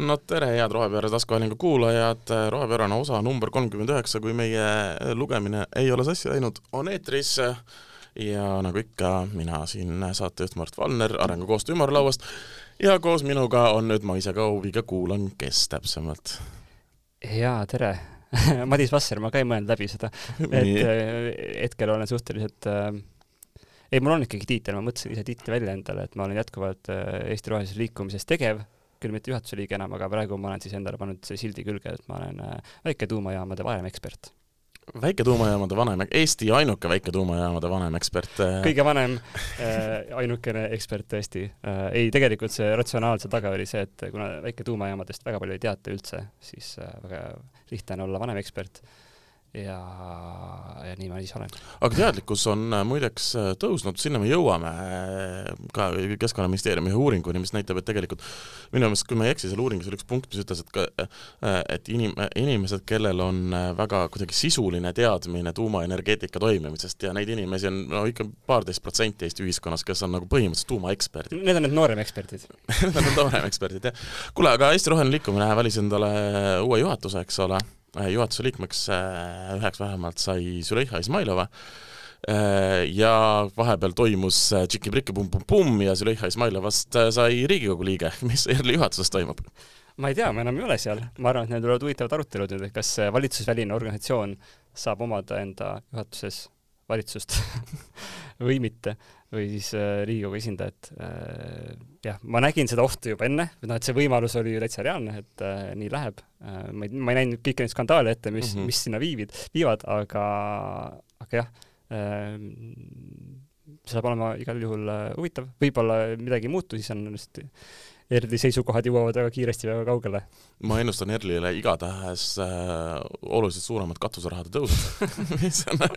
no tere, head Rohepööre taskuhäälingu kuulajad, Rohepöörane osa number kolmkümmend üheksa, kui meie lugemine ei ole sassi läinud, on eetris. Ja nagu ikka, mina siin saatejuht Mart Valner Arengukoostöö ümarlauast. Ja koos minuga on nüüd, ma ise ka huviga kuulan, kes täpsemalt. jaa, tere. Madis Vasser, ma ka ei mõelnud läbi seda, et äh, hetkel olen suhteliselt äh, ei, mul on ikkagi tiitel, ma mõtlesin ise tiitli välja endale, et ma olen jätkuvalt äh, Eesti Rohelises Liikumises tegev küll mitte juhatuse liige enam, aga praegu ma olen siis endale pannud sildi külge, et ma olen äh, väiketuumajaamade vanemekspert. väiketuumajaamade vanem, Eesti ainuke väiketuumajaamade vanem ekspert. Äh. kõige vanem äh,, ainukene ekspert tõesti äh,. ei, tegelikult see ratsionaalse taga oli see, et kuna väiketuumajaamadest väga palju ei teata üldse, siis äh, väga lihtne on olla vanem ekspert ja, ja nii ma siis olen. aga teadlikkus on äh, muideks äh, tõusnud, sinna me jõuame äh, ka Keskkonnaministeeriumi ühe uuringuni, mis näitab, et tegelikult minu meelest, kui ma ei eksi, seal uuringus oli üks punkt, mis ütles, et ka, et inim-, inimesed, kellel on väga kuidagi sisuline teadmine tuumaenergeetika toimimisest ja neid inimesi on no ikka paarteist protsenti Eesti ühiskonnas, kes on nagu põhimõtteliselt tuumaeksperdid. Need on need noorem eksperdid Need on noorem eksperdid, jah. kuule, aga Eesti Roheline Liikumine valis endale uue juhatuse, eks ole juhatuse liikmeks äh, üheks vähemalt sai Züleyxa Izmailova äh, ja vahepeal toimus tšiki-priki-pumm-pumm-pumm ja Züleyxa Izmailovast sai Riigikogu liige, mis ERL-i juhatuses toimub? ma ei tea, ma enam ei ole seal, ma arvan, et need tulevad huvitavad arutelud nüüd, et kas valitsusväline organisatsioon saab omada enda juhatuses valitsust või mitte või siis äh, Riigikogu esindajat äh,. jah, ma nägin seda ohtu juba enne, noh, et see võimalus oli ju täitsa reaalne, et äh, nii läheb äh,. ma ei, ma ei näinud kõiki neid skandaale ette, mis mm, -hmm. mis sinna viivid, viivad, aga, aga jah see saab olema igal juhul huvitav, võib-olla midagi ei muutu, siis on just Erli seisukohad jõuavad väga kiiresti väga kaugele. ma ennustan Erlile igatahes äh, oluliselt suuremat katuserahade tõusu mis on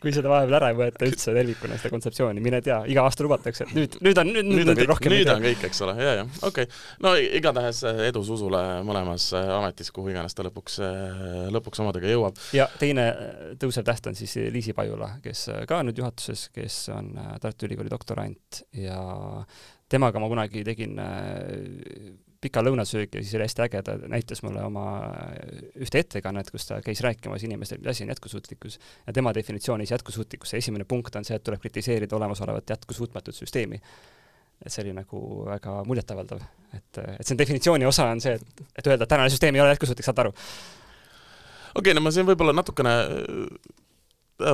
kui seda vahepeal ära ei võeta üldse tervikuna, seda kontseptsiooni, mine tea, iga aasta lubatakse, et nüüd, nüüd on, nüüd, nüüd, nüüd on kõik, rohkem nüüd on kõik, eks ole, ja, ja okei okay.. no igatahes eh, edu Susule mõlemas eh, ametis, kuhu iganes ta lõpuks, eh, lõpuks omadega jõuab. ja teine tõusev täht on siis Liisi Pajula, kes ka nüüd juhatuses, kes on Tartu Ülikooli doktorant ja temaga ma kunagi tegin pika lõunasöögi ja siis oli hästi äge, ta näitas mulle oma ühte ettekannet, kus ta käis rääkimas inimestele, mis asi on jätkusuutlikkus ja tema definitsioonis jätkusuutlikkuse esimene punkt on see, et tuleb kritiseerida olemasolevat jätkusuutmatut süsteemi. et see oli nagu väga muljetavaldav, et, et see definitsiooni osa on see, et, et öelda, et tänane süsteem ei ole jätkusuutlik, saad aru? okei okay,, no ma siin võib-olla natukene Äh,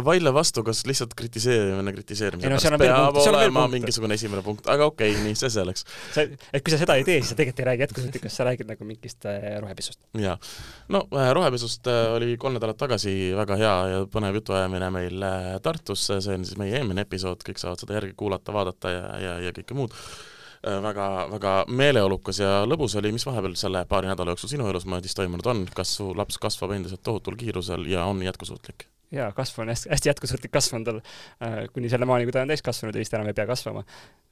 vaidle vastu, kas lihtsalt kritiseerimine kritiseerimise no, pärast peab olema mingisugune esimene punkt, aga okei okay,, nii, see selleks. sa, et kui sa seda ei tee, siis sa tegelikult ei räägi jätkusuutlikkusest, sa räägid nagu mingist äh, rohepesust. jaa. no äh, rohepesust oli kolm nädalat tagasi väga hea ja põnev jutuajamine meil Tartus, see on siis meie eelmine episood, kõik saavad seda järgi kuulata, vaadata ja, ja, ja kõike muud väga, väga meeleolukas ja lõbus oli, mis vahepeal selle paari nädala jooksul sinu elus, Madis, toimunud on, kas su laps kasvab endiselt tohutul kiirusel ja on jätkusuutlik? Jaa, kasv on hästi, hästi jätkusuutlik kasv on tal. Äh, kuni sellemaani, kui ta on täiskasvanud ja siis ta enam ei pea kasvama.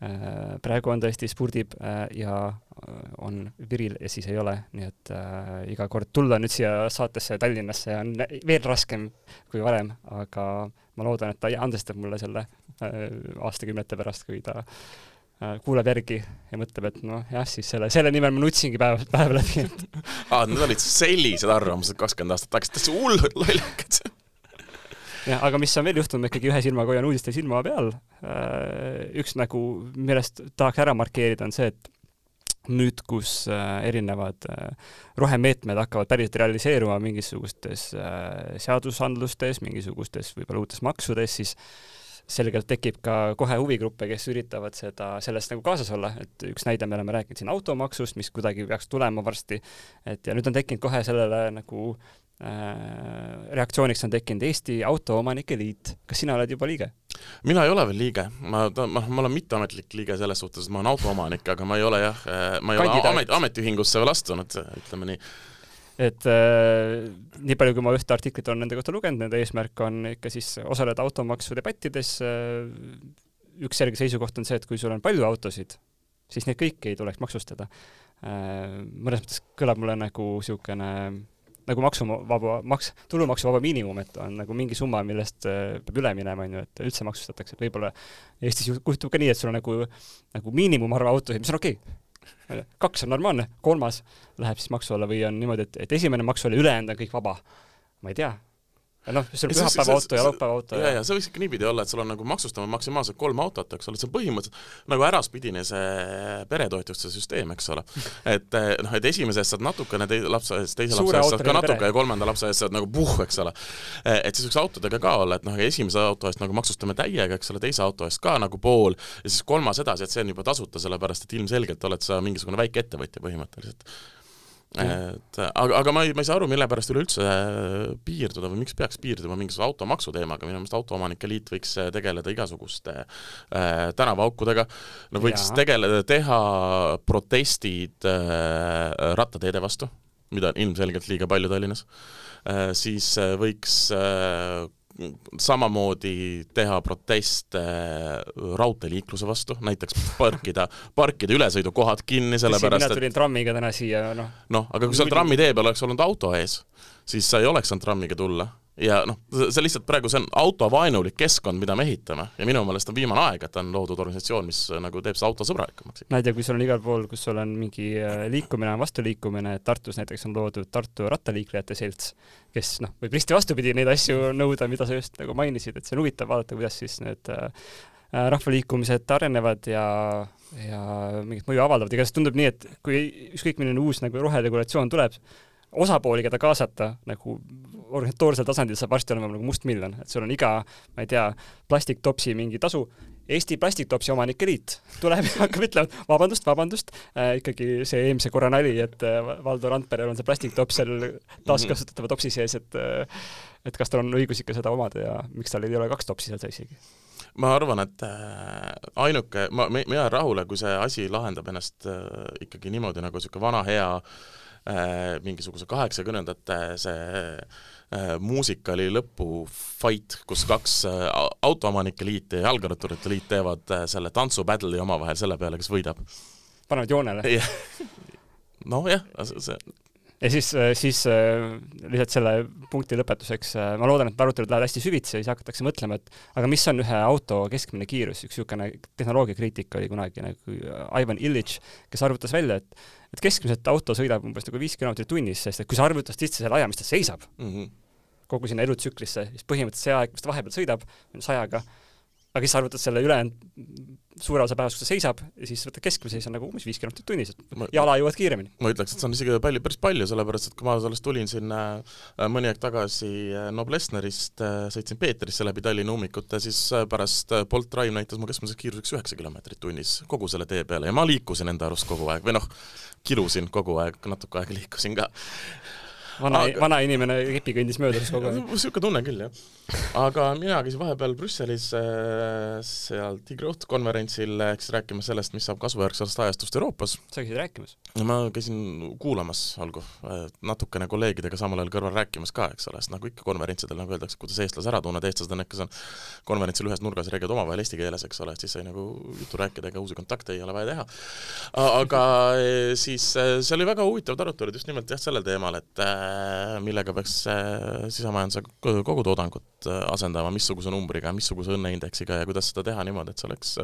Äh,. praegu on tõesti, spurdib äh, ja on viril ja siis ei ole, nii et iga kord tulla nüüd siia saatesse Tallinnasse on veel raskem kui varem, aga ma loodan, et ta andestab mulle selle aastakümnete pärast, kui ta kuulab järgi ja mõtleb, et noh, jah, siis selle, selle nimel ma nutsingi päev, päev läbi, et aa, need olid sellised arvamused kakskümmend aastat tagasi, täitsa hullud lollakad jah, aga mis on veel juhtunud, ma ikkagi ühe silmaga hoian uudistel silma peal. Äh, üks nagu, millest tahaks ära markeerida, on see, et nüüd, kus äh, erinevad äh, rohemeetmed hakkavad päriselt realiseeruma mingisugustes seadusandlustes, mingisugustes võib-olla uutes maksudes, siis selgelt tekib ka kohe huvigruppe, kes üritavad seda, sellest nagu kaasas olla, et üks näide, me oleme rääkinud siin automaksust, mis kuidagi peaks tulema varsti, et ja nüüd on tekkinud kohe sellele nagu reaktsiooniks on tekkinud Eesti Autoomanike Liit. kas sina oled juba liige? mina ei ole veel liige, ma, ma, ma olen mitteametlik liige selles suhtes, et ma olen autoomanik, aga ma ei ole jah, äh, ma ei Kandidaat. ole amet, ametiühingusse veel astunud, ütleme nii. et äh, nii palju, kui ma ühte artiklit olen nende kohta lugenud, nende eesmärk on ikka siis osaleda automaksu debattides äh,, üks selge seisukoht on see, et kui sul on palju autosid, siis neid kõiki ei tuleks maksustada äh,. mõnes mõttes kõlab mulle nagu niisugune nagu maksuvaba, maks, tulumaksuvaba miinimum, et on nagu mingi summa, millest äh, peab üle minema, on ju, et üldse maksustatakse, et võib-olla Eestis juhtub ka nii, et sul on nagu, nagu miinimumarv autosid, mis on okei. Okay kaks on normaalne, kolmas läheb siis maksu alla või on niimoodi, et, et esimene maksu alla, ülejäänud on kõik vaba. ma ei tea, noh, sul on pühapäeva auto ja laupäeva auto ja, ja see võiks ikka niipidi olla, et sul on nagu maksustame maksimaalselt kolm autot, eks ole, see on põhimõtteliselt nagu äraspidine see peretoetuste süsteem, eks ole. et eh, noh, et esimese eest saad natukene, teise lapse eest, teise lapse eest saad ka natuke pere. ja kolmanda lapse eest saad nagu puh, eks ole. Eh, et siis võiks autodega ka olla, et noh, esimese auto eest nagu maksustame täiega, eks ole, teise auto eest ka nagu pool ja siis kolmas edasi, et see on juba tasuta, sellepärast et ilmselgelt oled sa mingisugune väikeettevõtja põhimõtteliselt et aga, aga ma ei, ma ei saa aru, mille pärast üleüldse äh, piirduda või miks peaks piirduma mingisuguse automaksu teemaga, minu meelest Autoomanike Liit võiks äh, tegeleda igasuguste äh, tänavaaukudega, no võiks ja. tegeleda, teha protestid äh, rattateede vastu, mida on ilmselgelt liiga palju Tallinnas. Äh,, siis äh, võiks äh, samamoodi teha proteste raudteeliikluse vastu, näiteks parkida, parkida ülesõidukohad kinni, sellepärast et mina tulin trammiga täna siia, noh. noh, aga kui seal trammitee peal oleks olnud auto ees, siis sa ei oleks saanud trammiga tulla ja noh, see lihtsalt praegu, see on autovaenulik keskkond, mida me ehitame ja minu meelest on viimane aeg, et on loodud organisatsioon, mis nagu teeb seda autosõbralikumaks. näed, ja kui sul on igal pool, kus sul on mingi äh, liikumine, vastuliikumine, et Tartus näiteks on loodud Tartu rattaliiklejate selts, kes noh, võib risti vastupidi neid asju nõuda, mida sa just nagu mainisid, et see on huvitav vaadata, kuidas siis need äh, äh rahvaliikumised arenevad ja ja mingit mõju avaldavad, see tundub nii, et kui ükskõik milline uus nagu roheregulatsioon tuleb, osapooli, keda kaasata nagu organisatoorsel tasandil saab varsti olema nagu mustmiljon, et sul on iga, ma ei tea, plastiktopsi mingi tasu, Eesti Plastiktopsi Omanike Liit tuleb ja hakkab ütlema, vabandust, vabandust äh,, ikkagi see eelmise korra nali, et äh, Valdo Randperel on see plastiktops seal taaskasutatava topsi sees, et äh, et kas tal on õigus ikka seda omada ja miks tal ei ole kaks topsi seal isegi? ma arvan, et äh, ainuke, ma, mina jään rahule, kui see asi lahendab ennast äh, ikkagi niimoodi, nagu niisugune vana hea äh, mingisuguse kaheksakümnendate see Äh, muusikali lõpu fight, kus kaks äh, autoomanike liit ja jalgratturite liit teevad äh, selle tantsu battle'i omavahel selle peale, kes võidab. panevad joonele? nojah, see ja siis, siis lihtsalt selle punkti lõpetuseks, ma loodan, et arutelud lähevad hästi süvitsi ja siis hakatakse mõtlema, et aga mis on ühe auto keskmine kiirus, üks niisugune tehnoloogiakriitik oli kunagi nagu Ivan Illich, kes arvutas välja, et et keskmiselt auto sõidab umbes nagu viis kilomeetrit tunnis, sest et kui sa arvutad sisse selle aja, mis ta seisab mm, -hmm kogu sinna elutsüklisse, siis põhimõtteliselt see aeg, mis ta vahepeal sõidab, sajaga, aga siis sa arvutad selle ülejäänud suure osa päevast, kus ta seisab, ja siis võtad keskmise, siis on nagu umbes viis kilomeetrit tunnis, et jala jõuad kiiremini. ma ütleks, et see on isegi palju, päris palju, sellepärast et kui ma alles tulin siin äh, mõni aeg tagasi äh, Noblessnerist äh,, sõitsin Peetrisse läbi Tallinna ummikute, siis pärast Bolt Drive näitas mu keskmiseks kiiruseks üheksa kilomeetrit tunnis kogu selle tee peale ja ma liikusin enda arust kogu aeg või noh, kirusin kogu aeg, natuke aega liikusin ka vana aga..., vana inimene kepi kõndis mööda siis kogu aeg. niisugune tunne küll, jah. aga mina käisin vahepeal Brüsselis äh, seal Tigri Oht konverentsil ehk siis rääkimas sellest, mis saab kasvujärgsest ajastust Euroopas. sa käisid rääkimas? ma käisin kuulamas olgu, natukene kolleegidega samal ajal kõrval rääkimas ka, eks ole, sest nagu ikka konverentsidel nagu öeldakse, kuidas eestlase ära tunned, eestlased on ikka seal konverentsil ühes nurgas räägivad omavahel eesti keeles, eks ole, et siis sai nagu juttu rääkida, ega uusi kontakte ei ole vaja teha. aga siis see oli väga huvitavad arutelud just nimelt jah, sellel teemal, et Äh, millega peaks äh, sisemajanduse kogutoodangut äh, asendama, missuguse numbriga, missuguse õnneindeksiga ja kuidas seda teha niimoodi, et see oleks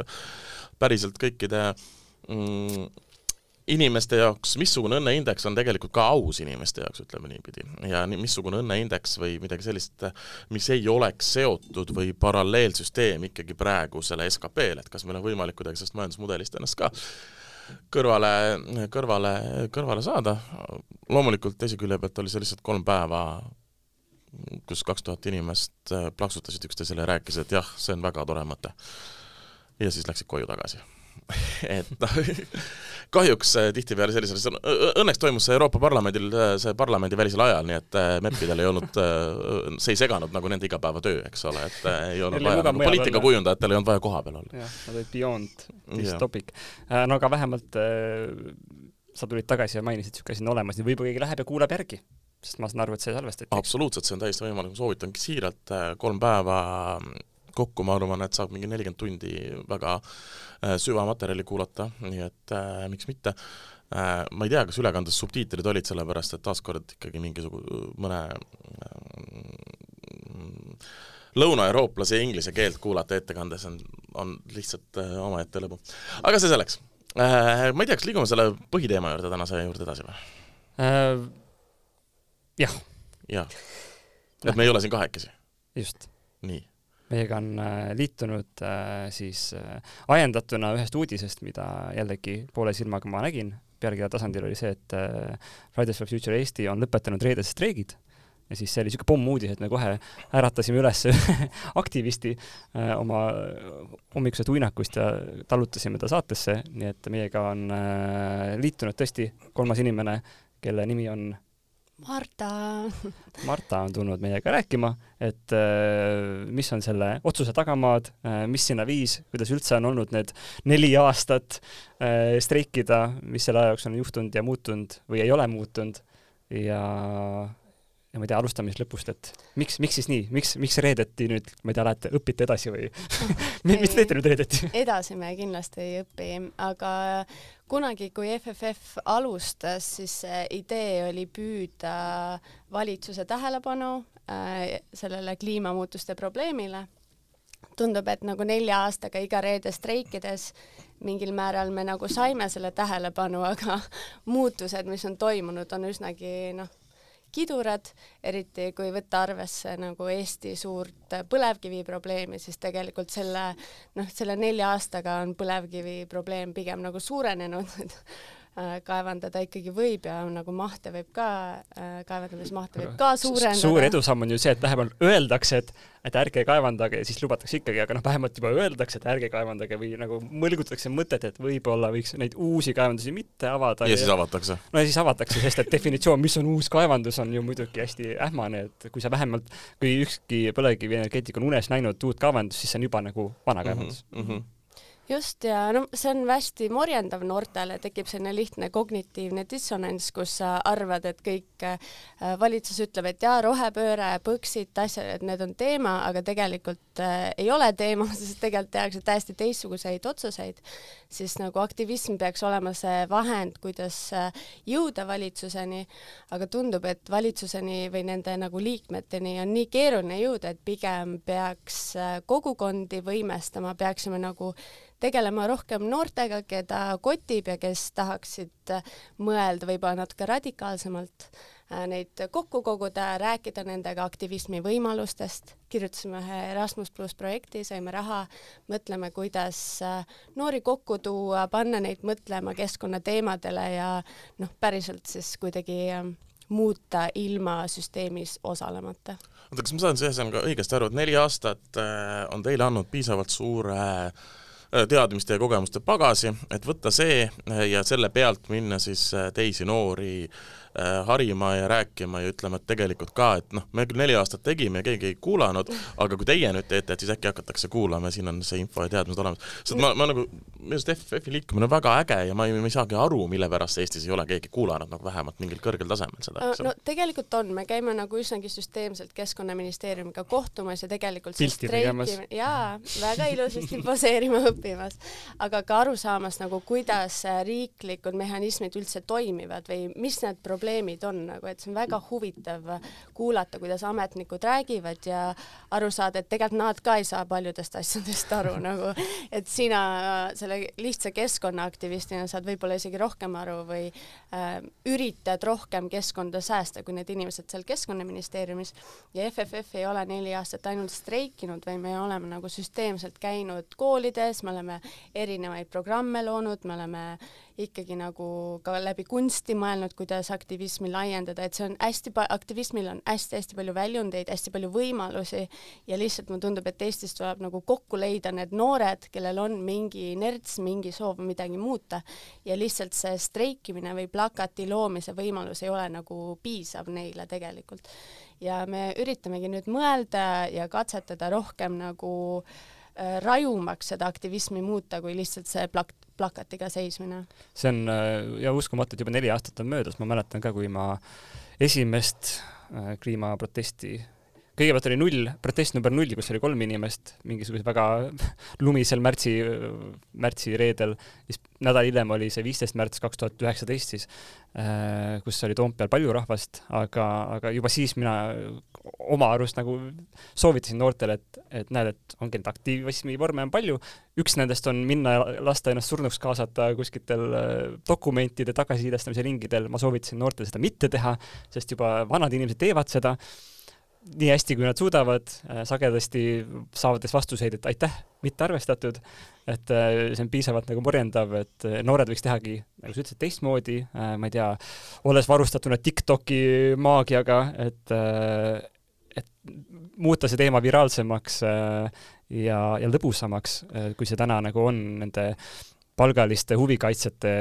päriselt kõikide mm, inimeste jaoks, missugune õnneindeks on tegelikult ka aus inimeste jaoks, ütleme niipidi. ja missugune õnneindeks või midagi sellist, mis ei oleks seotud või paralleelsüsteem ikkagi praegusele SKP-le, et kas meil on võimalik kuidagi sellest majandusmudelist ennast ka kõrvale, kõrvale, kõrvale saada. loomulikult teise külje pealt oli see lihtsalt kolm päeva, kus kaks tuhat inimest plaksutasid üksteisele ja rääkisid, et jah, see on väga tore mõte. ja siis läksid koju tagasi et noh, kahjuks äh, tihtipeale sellisel, õnneks toimus see Euroopa Parlamendil, äh, see parlamendivälisel ajal, nii et äh, MEP-idel ei olnud, see ei seganud nagu nende igapäevatöö, eks ole, et ei olnud vaja, nagu poliitikakujundajatel ei olnud vaja kohapeal olla. jah, nad olid beyond this topic. no aga vähemalt sa tulid tagasi ja mainisid, niisugune asi on olemas, nii võib-olla keegi läheb ja kuulab järgi sest ma saan aru, et see salvestati. absoluutselt, see on täiesti võimalik, ma soovitangi siiralt kolm päeva kokku, ma arvan, et saab mingi nelikümmend tundi väga äh, süvamaterjali kuulata, nii et äh, miks mitte äh,. ma ei tea, kas ülekandes subtiitrid olid, sellepärast et taaskord ikkagi mingisugune, mõne äh, lõunaeurooplase inglise keelt kuulata ettekandes on, on lihtsalt äh, omaette lõbu. aga see selleks äh,. ma ei tea, kas liigume selle põhiteema juurde tänase juurde edasi või äh,? jah. jah, et me ei ole siin kahekesi. just. nii meiega on äh, liitunud äh, siis äh, ajendatuna ühest uudisest, mida jällegi poole silmaga ma nägin, pealkirja tasandil oli see, et Fridays for Future Eesti on lõpetanud reedesed streigid. Ja siis see oli niisugune pommuudis, et me kohe äratasime üles aktivisti äh, oma hommikusest uinakust ja tallutasime ta saatesse, nii et meiega on äh, liitunud tõesti kolmas inimene, kelle nimi on Marta. Marta on tulnud meiega rääkima, et äh, mis on selle otsuse tagamaad, äh, mis sinna viis, kuidas üldse on olnud need neli aastat äh, streikida, mis selle aja jooksul on juhtunud ja muutunud või ei ole muutunud. Ja ja ma ei tea, alustame siis lõpust, et miks, miks siis nii, miks, miks reedeti nüüd, ma ei tea, lähete, õpite edasi või mis teete nüüd reedeti? edasi me kindlasti ei õpi, aga kunagi, kui FFF alustas, siis idee oli püüda valitsuse tähelepanu äh, sellele kliimamuutuste probleemile. tundub, et nagu nelja aastaga iga reede streikides mingil määral me nagu saime selle tähelepanu, aga muutused, mis on toimunud, on üsnagi noh, kidurad, eriti kui võtta arvesse nagu Eesti suurt põlevkivi probleemi, siis tegelikult selle noh, selle nelja aastaga on põlevkivi probleem pigem nagu suurenenud kaevandada ikkagi võib ja nagu mahte võib ka, äh, kaevandamismahte võib ka suurendada. suur edusamm on ju see, et vähemalt öeldakse, et, et ärge kaevandage ja siis lubatakse ikkagi, aga noh, vähemalt juba öeldakse, et ärge kaevandage või nagu mõlgutatakse mõtet, et võib-olla võiks neid uusi kaevandusi mitte avada. ja siis avatakse. no ja siis avatakse, sest et definitsioon, mis on uus kaevandus, on ju muidugi hästi ähmane, et kui sa vähemalt, kui ükski põlevkivienergeetik on unes näinud uut kaevandust, siis see on juba nagu vana kaevandus mm. -hmm just ja no see on hästi morjendav noortele, tekib selline lihtne kognitiivne dissonants, kus sa arvad, et kõik äh, valitsus ütleb, et jaa, rohepööre, Põxit, asjad, et need on teema, aga tegelikult äh, ei ole teema, sest tegelikult tehakse täiesti teistsuguseid otsuseid, siis nagu aktivism peaks olema see vahend, kuidas äh, jõuda valitsuseni, aga tundub, et valitsuseni või nende nagu liikmeteni on nii keeruline jõuda, et pigem peaks äh, kogukondi võimestama, peaksime nagu tegelema rohkem noortega, keda kotib ja kes tahaksid mõelda võib-olla natuke radikaalsemalt, äh, neid kokku koguda, rääkida nendega aktivismi võimalustest, kirjutasime ühe Erasmus pluss projekti, saime raha, mõtleme, kuidas äh, noori kokku tuua, panna neid mõtlema keskkonnateemadele ja noh, päriselt siis kuidagi äh, muuta ilma süsteemis osalemata. oota, kas ma saan siis ka õigesti aru, et neli aastat on teile andnud piisavalt suure äh, Äh, teadmiste ja kogemuste pagasi, et võtta see äh, ja selle pealt minna siis äh, teisi noori Äh, harima ja rääkima ja ütlema, et tegelikult ka, et noh, me küll neli aastat tegime ja keegi ei kuulanud, aga kui teie nüüd teete, et siis äkki hakatakse kuulama ja siin on see info ja teadmised olemas. sest ma, ma nagu, minu arust FFi liikumine on väga äge ja ma ei, ma ei saagi aru, mille pärast Eestis ei ole keegi kuulanud nagu vähemalt mingil kõrgel tasemel seda. no tegelikult on, me käime nagu üsnagi süsteemselt Keskkonnaministeeriumiga kohtumas ja tegelikult pilti tegemas. jaa, väga ilusasti poseerima õppimas, aga ka aru saamas nagu, kuidas riiklikud mehhanismid üldse toimivad või mis need probleemid probleemid on nagu, et see on väga huvitav kuulata, kuidas ametnikud räägivad ja aru saada, et tegelikult nad ka ei saa paljudest asjadest aru nagu, et sina selle lihtsa keskkonnaaktivistina saad võib-olla isegi rohkem aru või äh, üritad rohkem keskkonda säästa kui need inimesed seal Keskkonnaministeeriumis ja FFF ei ole neli aastat ainult streikinud, vaid me oleme nagu süsteemselt käinud koolides, me oleme erinevaid programme loonud, me oleme ikkagi nagu ka läbi kunsti mõelnud, kuidas aktivismi laiendada, et see on hästi aktivismil on hästi-hästi palju väljundeid, hästi palju võimalusi ja lihtsalt mulle tundub, et Eestis tuleb nagu kokku leida need noored, kellel on mingi inerts, mingi soov midagi muuta ja lihtsalt see streikimine või plakati loomise võimalus ei ole nagu piisav neile tegelikult. ja me üritamegi nüüd mõelda ja katsetada rohkem nagu äh, rajumaks seda aktivismi muuta, kui lihtsalt see plak-, plakatiga seismine. see on äh, ja uskumatu, et juba neli aastat on möödas, ma mäletan ka, kui ma esimest äh, kliimaprotesti kõigepealt oli null, protest number null, kus oli kolm inimest mingisugusel väga lumisel märtsi, märtsi reedel, siis nädal hiljem oli see viisteist märts kaks tuhat üheksateist siis, äh, kus oli Toompeal palju rahvast, aga, aga juba siis mina oma arust nagu soovitasin noortele, et, et näed, et ongi neid aktivismi vorme on palju, üks nendest on minna ja lasta ennast surnuks kaasata kuskitel äh, dokumentide tagasisidestamise ringidel, ma soovitasin noortele seda mitte teha, sest juba vanad inimesed teevad seda nii hästi, kui nad suudavad, äh, sagedasti saades vastuseid, et aitäh, mitte arvestatud, et äh, see on piisavalt nagu morjendav, et äh, noored võiks tehagi, nagu sa ütlesid, teistmoodi, ma ei tea, olles varustatuna TikToki maagiaga, et, et muuta see teema viraalsemaks ja, ja lõbusamaks, kui see täna nagu on nende palgaliste huvikaitsjate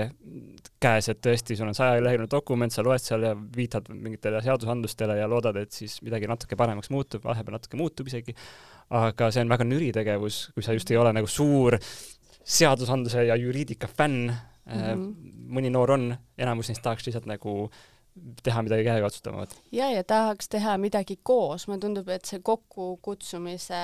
käes, et tõesti, sul on sajaleheküljeline dokument, sa loed seal ja viitad mingitele seadusandlustele ja loodad, et siis midagi natuke paremaks muutub, vahepeal natuke muutub isegi, aga see on väga nüri tegevus, kui sa just ei ole nagu suur seadusandluse ja juriidika fänn mm, -hmm. mõni noor on, enamus neist tahaks lihtsalt nagu teha midagi käegakatsutavat. ja, ja tahaks teha midagi koos, mulle tundub, et see kokkukutsumise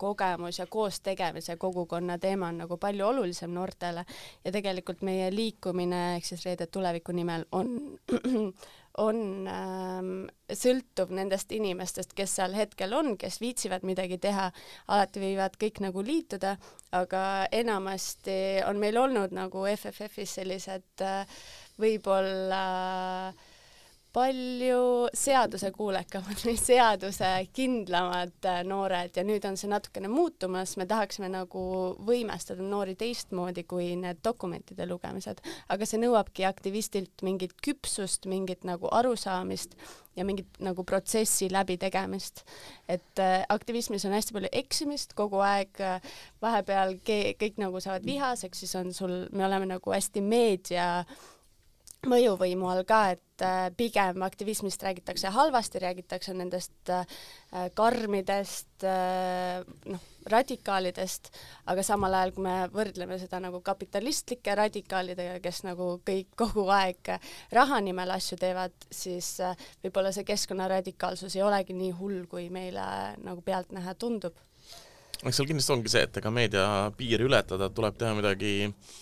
kogemus ja koos tegemise kogukonna teema on nagu palju olulisem noortele ja tegelikult meie liikumine ehk siis Reede tuleviku nimel on on ähm, sõltuv nendest inimestest, kes seal hetkel on, kes viitsivad midagi teha, alati võivad kõik nagu liituda, aga enamasti on meil olnud nagu FFF-is sellised äh, võib-olla äh, palju seadusekuulekamad või seadusekindlamad äh, noored. Ja nüüd on see natukene muutumas, me tahaksime nagu võimestada noori teistmoodi kui need dokumentide lugemised, aga see nõuabki aktivistilt mingit küpsust, mingit nagu arusaamist ja mingit nagu protsessi läbitegemist. et äh, aktivismis on hästi palju eksimist kogu aeg. Äh,, vahepeal kõik nagu saavad vihaseks, siis on sul, me oleme nagu hästi meedia äh, mõjuvõimu all ka, et äh, pigem aktivismist räägitakse halvasti, räägitakse nendest äh, karmidest, äh, noh, radikaalidest, aga samal ajal, kui me võrdleme seda nagu kapitalistlike radikaalidega, kes nagu kõik kogu aeg raha nimel asju teevad, siis võib-olla see keskkonnaradikaalsus ei olegi nii hull, kui meile nagu pealtnäha tundub. eks seal kindlasti ongi see, et ega meedia piiri ületada tuleb teha midagi äh,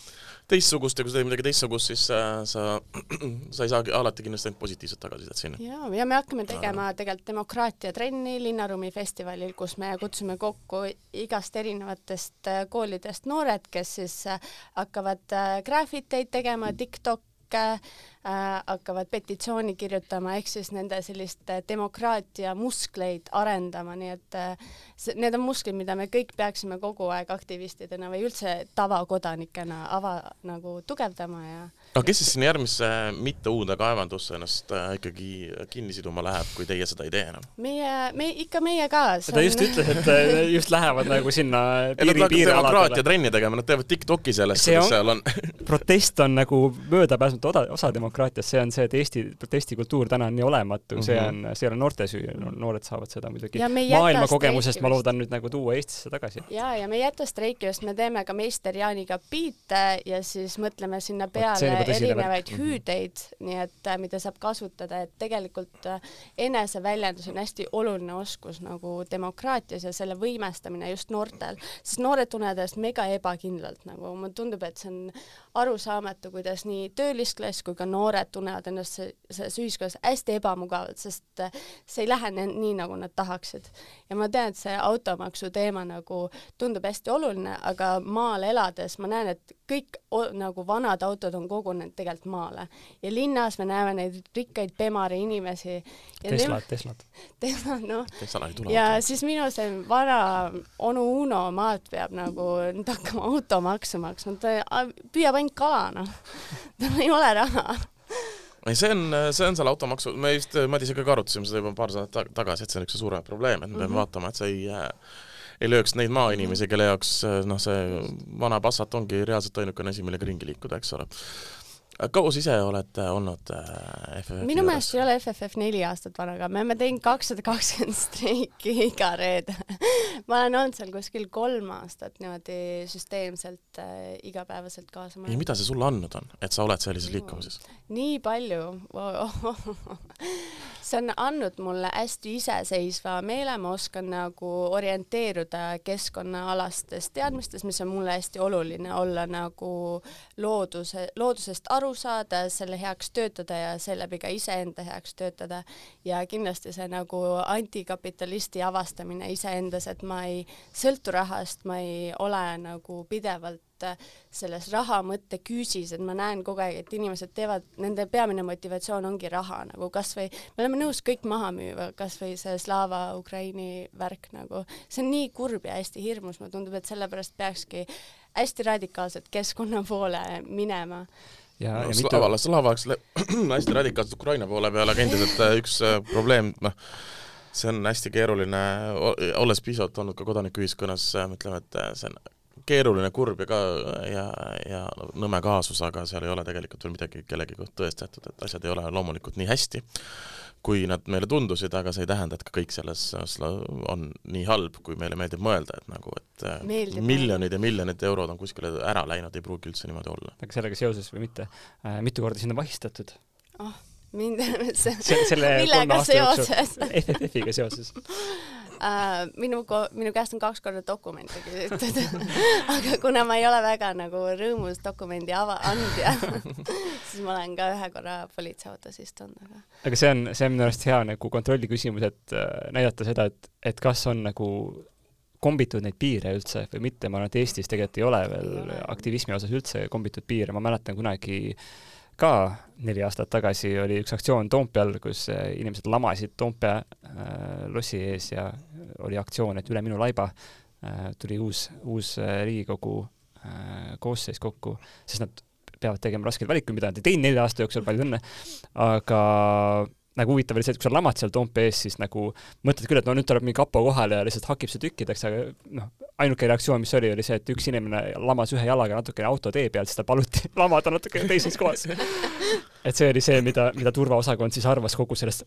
teistsugust ja kui sa teed midagi teistsugust, siis sa, sa, sa ei saagi alati kindlasti ainult positiivset tagasisidet sinna. jaa, ja me hakkame tegema tegelikult demokraatiatrenni Linnaruumi festivalil, kus me kutsume kokku igast erinevatest äh, koolidest noored, kes siis äh, hakkavad äh, graafiteid tegema, TikTok'e äh, hakkavad petitsiooni kirjutama, ehk siis nende sellist äh, demokraatia muskleid arendama, nii et äh, see, need on musklid, mida me kõik peaksime kogu aeg aktivistidena või üldse tavakodanikena ava, nagu tugevdama ja aga kes siis sinna järgmisse mitte uude kaevandusse ennast äh, ikkagi kinni siduma läheb, kui teie seda ei tee enam? meie, me ikka meie ka. ta on... just ütles, et äh, just lähevad nagu sinna piiri, piirialadele. trenni tegema, nad teevad Tiktoki sellest, kuidas seal on protest on nagu möödapääsmatu osa, osa demokraatiast, see on see, et Eesti protestikultuur täna on nii olematu mm, -hmm. see on, see ei ole noorte süü, noored saavad seda muidugi maailma kogemusest, ma loodan nüüd nagu tuua Eestisse tagasi. ja, ja me ei jäta streiki, just me teeme ka meister Jaaniga biite ja siis mõtleme sinna peale erinevaid mhm. hüüdeid, nii et äh, mida saab kasutada, et tegelikult äh, eneseväljendus on hästi oluline oskus nagu demokraatias ja selle võimestamine just noortel, sest noored tunnevad ennast mega ebakindlalt nagu, mulle tundub, et see on arusaamatu, kuidas nii töölisklass kui ka noored tunnevad ennast selles ühiskonnas hästi ebamugavalt, sest äh, see ei lähe nii, nagu nad tahaksid. ja ma tean, et see automaksu teema nagu tundub hästi oluline, aga maal elades ma näen, et kõik nagu vanad autod on kogunenud tegelikult maale ja linnas me näeme neid rikkaid Bemari inimesi. Teslad, Teslad. Teslad, noh. ja siis minu see vana onu Uno maalt peab nagu nüüd hakkama automaksu maksma, ta püüab ainult kala, noh. tal ei ole raha ei, see on, see on selle automaksu, me just Madisega ka arutasime seda juba paar aastat tagasi, et see on üks suure probleem, et me peame mm -hmm. vaatama, et see ei jää ei lööks neid maainimesi, kelle jaoks noh, see vana Passat ongi reaalselt ainukene asi, millega ringi liikuda, eks ole. Kaua sa ise oled olnud FFF-i minu meelest ei ole FFF neli aastat vana, aga me oleme teinud kakssada kakskümmend streiki iga reede. Ma olen olnud seal kuskil kolm aastat niimoodi süsteemselt äh, igapäevaselt kaasa ja mida see sulle andnud on, et sa oled sellises liikumises? nii palju. See on andnud mulle hästi iseseisva meele, ma oskan nagu orienteeruda keskkonnaalastes teadmistes, mis on mulle hästi oluline, olla nagu looduse, loodusest aru saada, selle heaks töötada ja seeläbi ka iseenda heaks töötada. ja kindlasti see nagu antikapitalisti avastamine iseendas, et ma ei sõltu rahast, ma ei ole nagu pidevalt selles raha mõtteküüsis, et ma näen kogu aeg, et inimesed teevad, nende peamine motivatsioon ongi raha nagu kasvõi, me oleme nõus kõik maha müüma, kasvõi see Slava Ukraini värk nagu, see on nii kurb ja hästi hirmus, mulle tundub, et sellepärast peakski hästi radikaalselt keskkonna poole minema ja no,, ja mitu Slava, Slava oleks hästi radikaalselt Ukraina poole peale, aga endiselt äh, üks äh, probleem, noh, see on hästi keeruline, olles pisut olnud ka kodanikuühiskonnas, äh, ütleme, et see on keeruline, kurb ja ka ja, ja nõme kaasus, aga seal ei ole tegelikult veel midagi kellegi kohta tõestatud, et asjad ei ole loomulikult nii hästi, kui nad meile tundusid, aga see ei tähenda, et ka kõik selles on nii halb, kui meile meeldib mõelda, et nagu, et äh, meeldib miljonid ja miljonid eurod on kuskile ära läinud, ei pruugi üldse niimoodi olla. aga sellega seoses või mitte äh,, mitu korda sind on vahistatud oh,? mind see, selle kolme aasta jooksul FFF-iga seoses äh, minu, minu käest on kaks korda dokumente küsitud. Aga kuna ma ei ole väga nagu rõõmus dokumendi ava-, andja siis ma olen ka ühe korra politseiautos istunud, aga aga see on, see on minu arust hea nagu kontrolli küsimus, et äh, näidata seda, et, et kas on nagu kombitud neid piire üldse või mitte, ma arvan, et Eestis tegelikult ei ole veel ei ole. aktivismi osas üldse kombitud piire, ma mäletan kunagi äh, ka neli aastat tagasi oli üks aktsioon Toompeal, kus äh, inimesed lamasid Toompea äh, lossi ees ja oli aktsioon, et üle minu laiba äh, tuli uus, uus Riigikogu koosseis kokku, sest nad peavad tegema raskeid valikuid, mida nad ei teinud nelja aasta jooksul, palju õnne, aga nagu huvitav oli see, et kui sa lamad seal Toompea ees, siis nagu mõtled küll, et no nüüd tuleb mingi kapo kohale ja lihtsalt hakib su tükkideks, aga noh, ainuke reaktsioon, mis oli, oli see, et üks inimene lamas ühe jalaga natukene autotee peal, siis tal paluti lamada natuke teises kohas. et see oli see, mida, mida turvaosakond siis arvas kogu sellest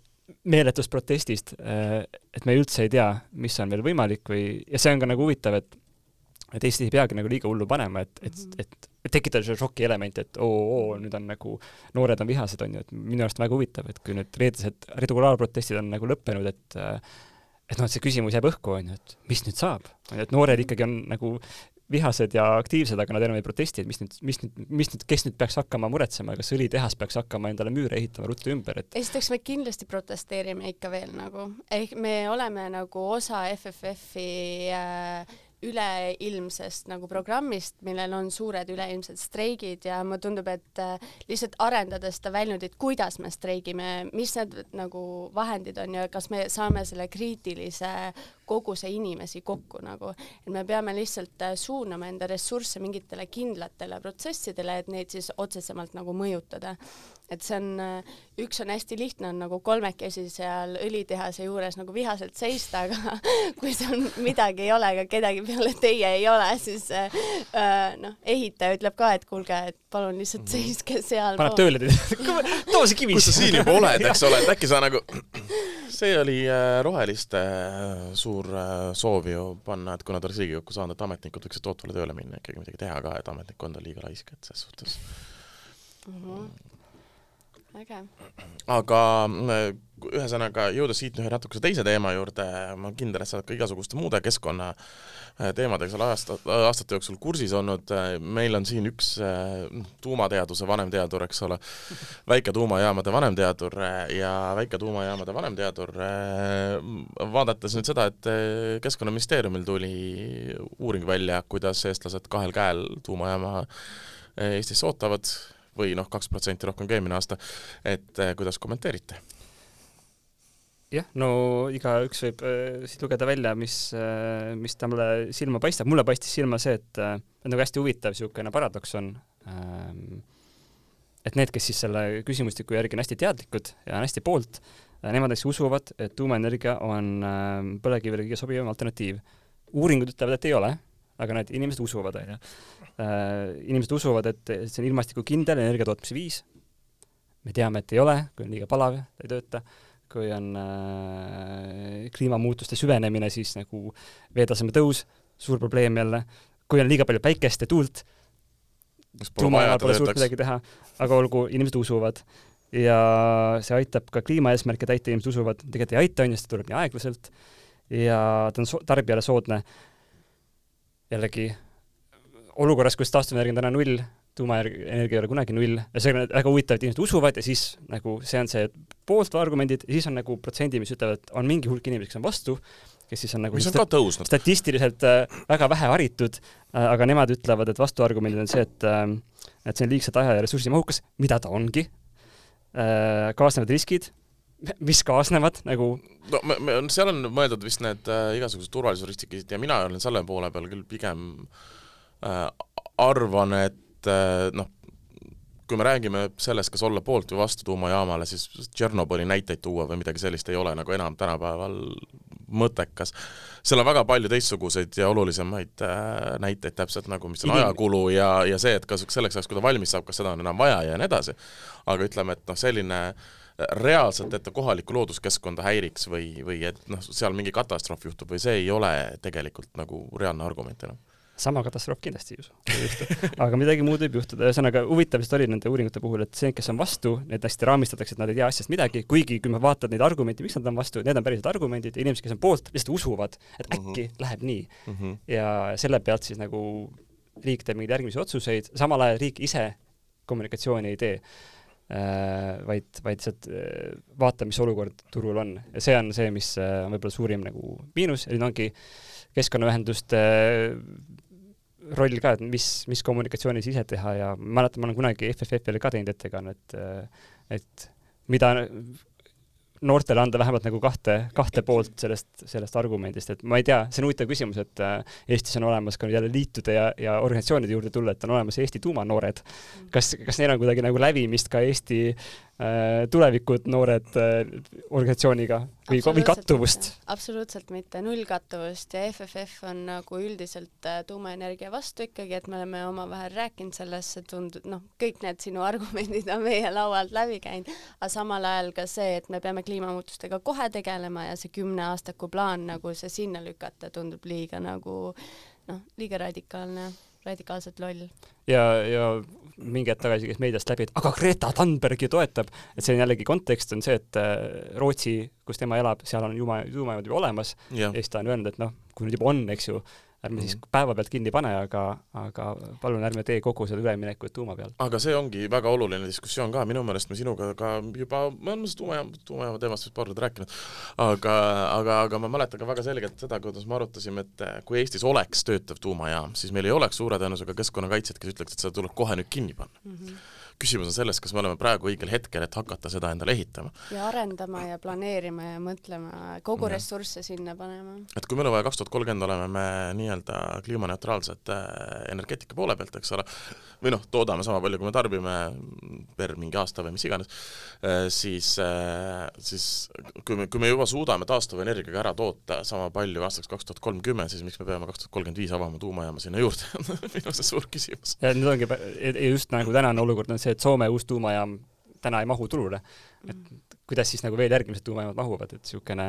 meeletust protestist, et me üldse ei tea, mis on veel võimalik või, ja see on ka nagu huvitav, et et Eestis ei peagi nagu liiga hullu panema, et, et, et tekitada see šoki element, et oo, oo, nüüd on nagu, noored on vihased, on ju, et minu arust väga huvitav, et kui nüüd reedesed regulaarprotestid on nagu lõppenud, et et noh, et see küsimus jääb õhku, on ju, et mis nüüd saab, on ju, et noored ikkagi on nagu vihased ja aktiivsed, aga nad enam ei protesti, et mis nüüd, mis nüüd, mis nüüd, kes nüüd peaks hakkama muretsema, kas õlitehas peaks hakkama endale müüre ehitama ruttu ümber, et esiteks me kindlasti protesteerime ikka veel nagu, ehk me oleme nagu osa FFF-i äh, üleilmsest nagu programmist, millel on suured üleilmsed streigid ja mulle tundub, et äh, lihtsalt arendades seda väljundit, kuidas me streigime, mis need nagu vahendid on ja kas me saame selle kriitilise koguse inimesi kokku nagu, et me peame lihtsalt äh, suunama enda ressursse mingitele kindlatele protsessidele, et neid siis otsesemalt nagu mõjutada. Et see on, äh, üks on hästi lihtne, on nagu kolmekesi seal õlitehase juures nagu vihaselt seista, aga kui seal midagi ei ole, ega kedagi peale teie ei ole, siis äh, äh noh, ehitaja ütleb ka, et kuulge, et palun lihtsalt mhm. seiske seal. paneb tööle teid, too see kivi. kus sa siin juba oled, eks ole, et äkki sa nagu, see oli äh, roheliste suur soov ju panna, et kui nad oleks Riigikokku saanud, et ametnikud võiksid tootvale tööle minna, ikkagi midagi teha ka, et ametnikkond on liiga laisk, et ses suhtes mm. -hmm äge. aga äh, ühesõnaga, jõudes siit ühe natukese teise teema juurde, ma olen kindel, et sa oled ka igasuguste muude keskkonna äh, teemadega seal aasta, aastate jooksul kursis olnud, meil on siin üks äh, tuumateaduse vanemteadur, eks ole, väiketuumajaamade vanemteadur ja väiketuumajaamade vanemteadur, vaadates nüüd seda, et Keskkonnaministeeriumil tuli uuring välja, kuidas eestlased kahel käel tuumajaama Eestis ootavad, või noh, kaks protsenti rohkem kui eelmine aasta, et eh, kuidas kommenteerite? jah, no igaüks võib äh, siit lugeda välja, mis äh,, mis talle silma paistab, mulle paistis silma see, et äh, nagu hästi huvitav niisugune paradoks on ähm,, et need, kes siis selle küsimustiku järgi on hästi teadlikud ja on hästi poolt äh,, nemad näiteks usuvad, et tuumaenergia on äh, põlevkivile kõige sobivam alternatiiv. uuringud ütlevad, et ei ole aga need inimesed usuvad, onju. Inimesed usuvad, et see on ilmastikukindel energia tootmise viis. me teame, et ei ole, kui on liiga palav, ta ei tööta. kui on äh, kliimamuutuste süvenemine, siis nagu veetaseme tõus, suur probleem jälle. kui on liiga palju päikest ja tuult, tuumajaamad pole suurt midagi teha, aga olgu, inimesed usuvad ja see aitab ka kliimaeesmärke täita, inimesed usuvad, tegelikult ei aita, on ju, sest ta tuleb nii aeglaselt ja ta on so tarbijale soodne. jällegi, olukorras, kus taastuvenergia on täna null, tuumaenergia ei ole kunagi null ja see on väga huvitav, et inimesed usuvad ja siis nagu see on see poolt argumendid siis on nagu protsendi, mis ütlevad, et on mingi hulk inimesi, kes on vastu, kes siis on nagu mis on ka tõusnud. statistiliselt äh, väga vähe haritud äh,, aga nemad ütlevad, et vastuargumendid on see, et äh, et see on liigselt aja- ja ressursimahukas, mida ta ongi äh,, kaasnevad riskid, mis kaasnevad nagu no me, me, seal on mõeldud vist need äh, igasugused turvalisusriskid ja mina olen selle poole peal küll pigem äh, arvan, et äh, noh, kui me räägime sellest, kas olla poolt või vastu tuumajaamale, siis Tšernobõli näiteid tuua või midagi sellist ei ole nagu enam tänapäeval mõttekas. seal on väga palju teistsuguseid ja olulisemaid äh, näiteid täpselt nagu, mis on ajakulu ja, ja see, et kas selleks ajaks, kui ta valmis saab, kas seda on enam vaja ja nii edasi. aga ütleme, et noh, selline reaalselt, et ta kohalikku looduskeskkonda häiriks või, või et noh, seal mingi katastroof juhtub või see ei ole tegelikult nagu reaalne argument enam sama katastroof kindlasti ei usu, aga midagi muud võib juhtuda, ühesõnaga huvitav vist oli nende uuringute puhul, et see, kes on vastu, need hästi raamistatakse, et nad ei tea asjast midagi, kuigi kui me vaatad neid argumente, miks nad on vastu, need on päriselt argumendid ja inimesed, kes on poolt, lihtsalt usuvad, et äkki mm -hmm. läheb nii mm. -hmm. ja selle pealt siis nagu riik teeb mingeid järgmisi otsuseid, samal ajal riik ise kommunikatsiooni ei tee äh,, vaid, vaid lihtsalt äh, vaatab, mis olukord turul on ja see on see, mis äh, on võib-olla suurim nagu miinus ja nüüd ongi keskkonnaühenduste roll ka, et mis, mis kommunikatsiooni siis ise teha ja ma mäletan, ma olen kunagi FFF-ile ka teinud ettekannet, et mida noortele anda vähemalt nagu kahte, kahte poolt sellest, sellest argumendist, et ma ei tea, see on huvitav küsimus, et äh, Eestis on olemas ka jälle liitude ja, ja organisatsioonide juurde tulla, et on olemas Eesti tuumanoored. kas, kas neil on kuidagi nagu lävimist ka Eesti äh, tulevikud noored äh, organisatsiooniga või, või kattuvust? absoluutselt mitte, null kattuvust ja FFF on nagu üldiselt äh, tuumaenergia vastu ikkagi, et me oleme omavahel rääkinud sellest, see tundub, noh, kõik need sinu argumendid on meie laualt läbi käinud, aga samal ajal ka see, et me peame kliimamuutustega kohe tegelema ja see kümneaastaku plaan nagu see sinna lükata tundub liiga nagu noh, liiga radikaalne, radikaalselt loll. ja, ja mingi hetk tagasi käis meediast läbi, et aga Greta Thunberg ju toetab, et see on jällegi kontekst on see, et äh, Rootsi, kus tema elab, seal on juuma, tuumajaamad juba olemas. Ja siis ta on öelnud, et noh, kui nüüd juba on, eks ju, ärme siis päevapealt kinni pane, aga, aga palun ärme tee kogu seda üleminekut tuuma peal. aga see ongi väga oluline diskussioon ka, minu meelest me sinuga ka juba, me oleme seda tuumajaam, tuumajaama teemast vist paar korda rääkinud, aga, aga, aga ma mäletan ka väga selgelt seda, kuidas me arutasime, et kui Eestis oleks töötav tuumajaam, siis meil ei oleks suure tõenäosusega keskkonnakaitsjat, kes ütleks, et seda tuleb kohe nüüd kinni panna mm. -hmm küsimus on selles, kas me oleme praegu õigel hetkel, et hakata seda endale ehitama. ja arendama ja planeerima ja mõtlema, kogu ja. ressursse sinna panema. et kui meil on vaja kaks tuhat kolmkümmend, oleme me nii-öelda kliimaneutraalsed äh, energeetika poole pealt, eks ole, või noh, toodame sama palju, kui me tarbime per mingi aasta või mis iganes, siis, siis kui me, kui me juba suudame taastuvenergiaga ära toota sama palju aastaks kaks tuhat kolmkümmend, siis miks me peame kaks tuhat kolmkümmend viis avama tuumajaama sinna juurde minu arust suur küsimus. ja nüüd ongi, just nagu tänane olukord on see, et Soome uus tuumajaam täna ei mahu turule. et kuidas siis nagu veel järgmised tuumajaamad mahuvad, et niisugune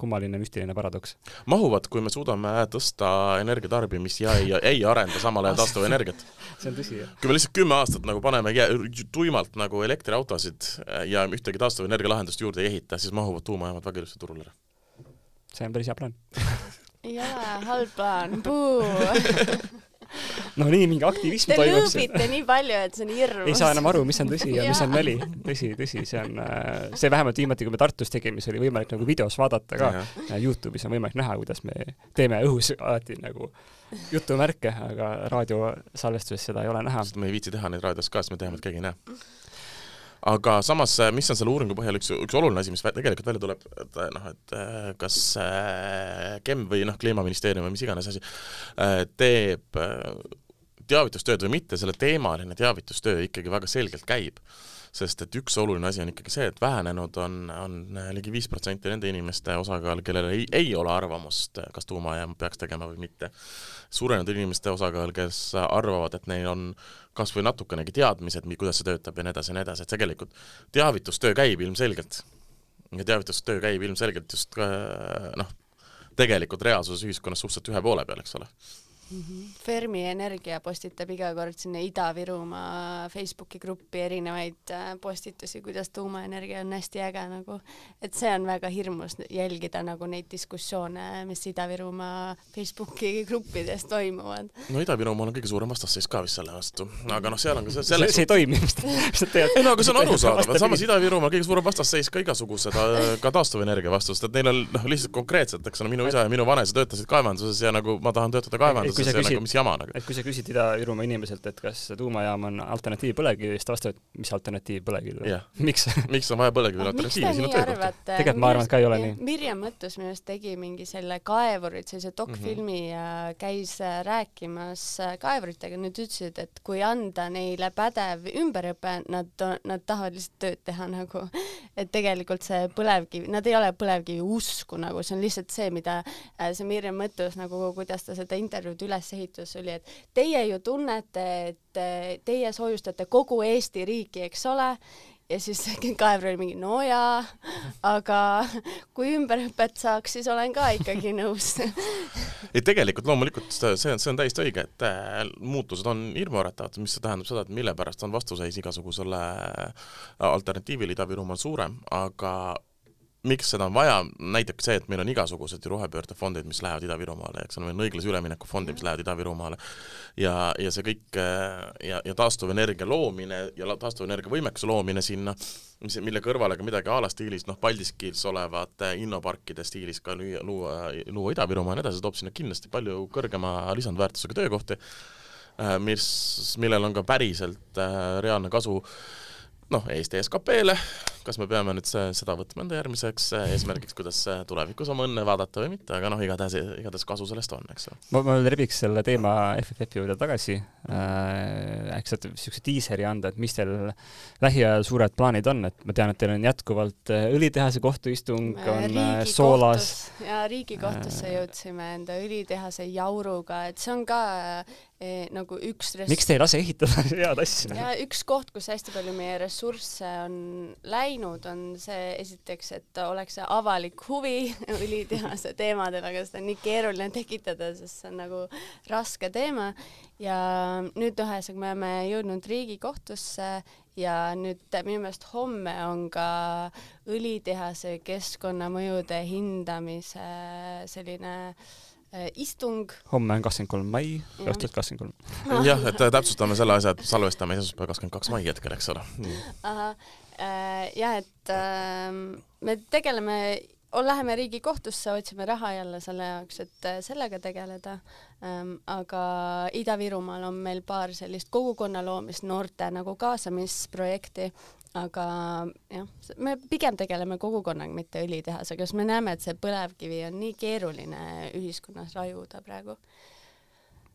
kummaline müstiline paradoks. mahuvad, kui me suudame tõsta energiatarbimist ja ei, ei arenda samal ajal taastuvenergiat. see on tõsi, jah. kui me lihtsalt kümme aastat nagu paneme tuimalt nagu elektriautosid ja ühtegi taastuvenergia lahendust juurde ei ehita, siis mahuvad tuumajaamad väga ilusti turule ära. see on päris hea plaan. ole halb plaan, puu no nii, mingi aktivism Te toimub siin. Te lõõbite nii palju, et see on hirmus. ei saa enam aru, mis on tõsi ja mis on nali. tõsi, tõsi, see on, äh, see vähemalt viimati, kui me Tartus tegime, siis oli võimalik nagu videos vaadata ka. Youtube'is on võimalik näha, kuidas me teeme õhus alati nagu jutumärke, aga raadiosalvestuses seda ei ole näha. sest me ei viitsi teha neid raadios ka, sest me teame, et keegi ei näe aga samas, mis on selle uuringu põhjal üks, üks oluline asi, mis tegelikult välja tuleb, et noh, et kas KEM või noh, Kliimaministeerium või mis iganes asi teeb teavitustööd või mitte, selle teemaline teavitustöö ikkagi väga selgelt käib. Sest et üks oluline asi on ikkagi see, et vähenenud on, on ligi viis protsenti nende inimeste osakaal, kellel ei, ei ole arvamust, kas tuumajaam peaks tegema või mitte. suurenenud inimeste osakaal, kes arvavad, et neil on kas või natukenegi teadmised, kuidas see töötab ja nii edasi ja nii edasi, et tegelikult teavitustöö käib ilmselgelt. ja teavitustöö käib ilmselgelt just noh, tegelikult reaalsuses ühiskonnas suhteliselt ühe poole peal, eks ole mm. -hmm. Fermi Energia postitab iga kord sinna Ida-Virumaa Facebooki gruppi erinevaid äh, postitusi, kuidas tuumaenergia on hästi äge nagu, et see on väga hirmus jälgida nagu neid diskussioone, mis Ida-Virumaa Facebooki gruppides toimuvad. no Ida-Virumaal on kõige suurem vastasseis ka vist selle vastu, aga noh, seal on ka see selleks see ei toimi vist, mis nad teevad. ei no aga see on arusaadav, et samas Ida-Virumaal kõige suurem vastasseis ka igasuguse ta, ka taastuvenergia vastu, sest et neil on noh, lihtsalt konkreetselt, eks ole, minu isa ja minu vanaisa töötasid kaevanduses ja nagu ma tahan töötada kaevanduses kui sa küsid, nagu, et kui sa küsid Ida-Virumaa inimeselt, et kas tuumajaam on alternatiiv põlevkivile, siis ta vastab, et mis alternatiiv põlevkivile yeah.. miks? Miks on vaja põlevkivile alternatiivi, siin on töökoht. tegelikult ma arvan, et ka ei ole nii. Mirjam Mõttus minu arust tegi mingi selle kaevurid, sellise dokfilmi mm -hmm. ja käis äh, rääkimas äh, kaevuritega, nad ütlesid, et kui anda neile pädev ümberõpe, nad, nad tahavad lihtsalt tööd teha nagu, et tegelikult see põlevkivi, nad ei ole põlevkivi usku nagu, see on lihtsalt see, mida äh, see Mirjam Mõttus nagu, kuidas ta seda intervjuud üles ehitus oli, et teie ju tunnete, et eh, teie soojustate kogu Eesti riiki, eks ole, ja siis Kaever oli mingi no jaa, aga kui ümberõpet saaks, siis olen ka ikkagi nõus. Ei, tegelikult loomulikult see on, see on täiesti õige, et äh, muutused on hirmuäratavad, mis tähendab seda, et mille pärast on vastuseis igasugusele alternatiivile Ida-Virumaal suurem, aga miks seda on vaja, näitab see, et meil on igasugused ju rohepöördefondid, mis lähevad Ida-Virumaale, eks ole, meil on õiglase ülemineku fondid, mis lähevad Ida-Virumaale. Ja, ja see kõik ja, ja taastuvenergia loomine ja taastuvenergia võimekuse loomine sinna, mis, mille kõrvale ka midagi a la stiilis, noh, Paldiskis olevate innoparkide stiilis ka lüüa, luua, luua Ida-Virumaa ja nii edasi, toob sinna kindlasti palju kõrgema lisandväärtusega töökohti, äh, mis, millel on ka päriselt reaalne kasu noh, Eesti SKP-le kas me peame nüüd seda võtma enda järgmiseks äh, eesmärgiks, kuidas äh, tulevikus oma õnne vaadata või mitte, aga noh, igatahes, igatahes kasu sellest on, eks ole. ma, ma rebiks selle teema FFF-i juurde tagasi äh,, äkki saate niisuguse diiseri anda, et mis teil lähiajal suured plaanid on, et ma tean, et teil on jätkuvalt äh, õlitehase kohtuistung, on Soolas. ja Riigikohtusse äh, jõudsime enda õlitehase jauruga, et see on ka e, nagu üks res-. miks te ei lase ehitada head asja? ja üks koht, kus hästi palju meie ressursse on läinud, läinud, on see esiteks, et oleks see avalik huvi õlitehase teemadel, aga seda on nii keeruline tekitada, sest see on nagu raske teema. ja nüüd ühesõnaga me oleme jõudnud Riigikohtusse ja nüüd minu meelest homme on ka õlitehase keskkonnamõjude hindamise selline äh, istung. homme on kakskümmend kolm mai, õhtult kakskümmend kolm. jah, et täpsustame selle asja, et salvestame esmaspäeval kakskümmend kaks mai hetkel, eks ole. ahah, Äh, jah, et ähm, me tegeleme, läheme Riigikohtusse, otsime raha jälle selle jaoks, et äh, sellega tegeleda. Ähm, aga Ida-Virumaal on meil paar sellist kogukonna loomist, noorte nagu kaasamisprojekti, aga jah, me pigem tegeleme kogukonnaga, mitte õlitehasega, sest me näeme, et see põlevkivi on nii keeruline ühiskonnas raiuda praegu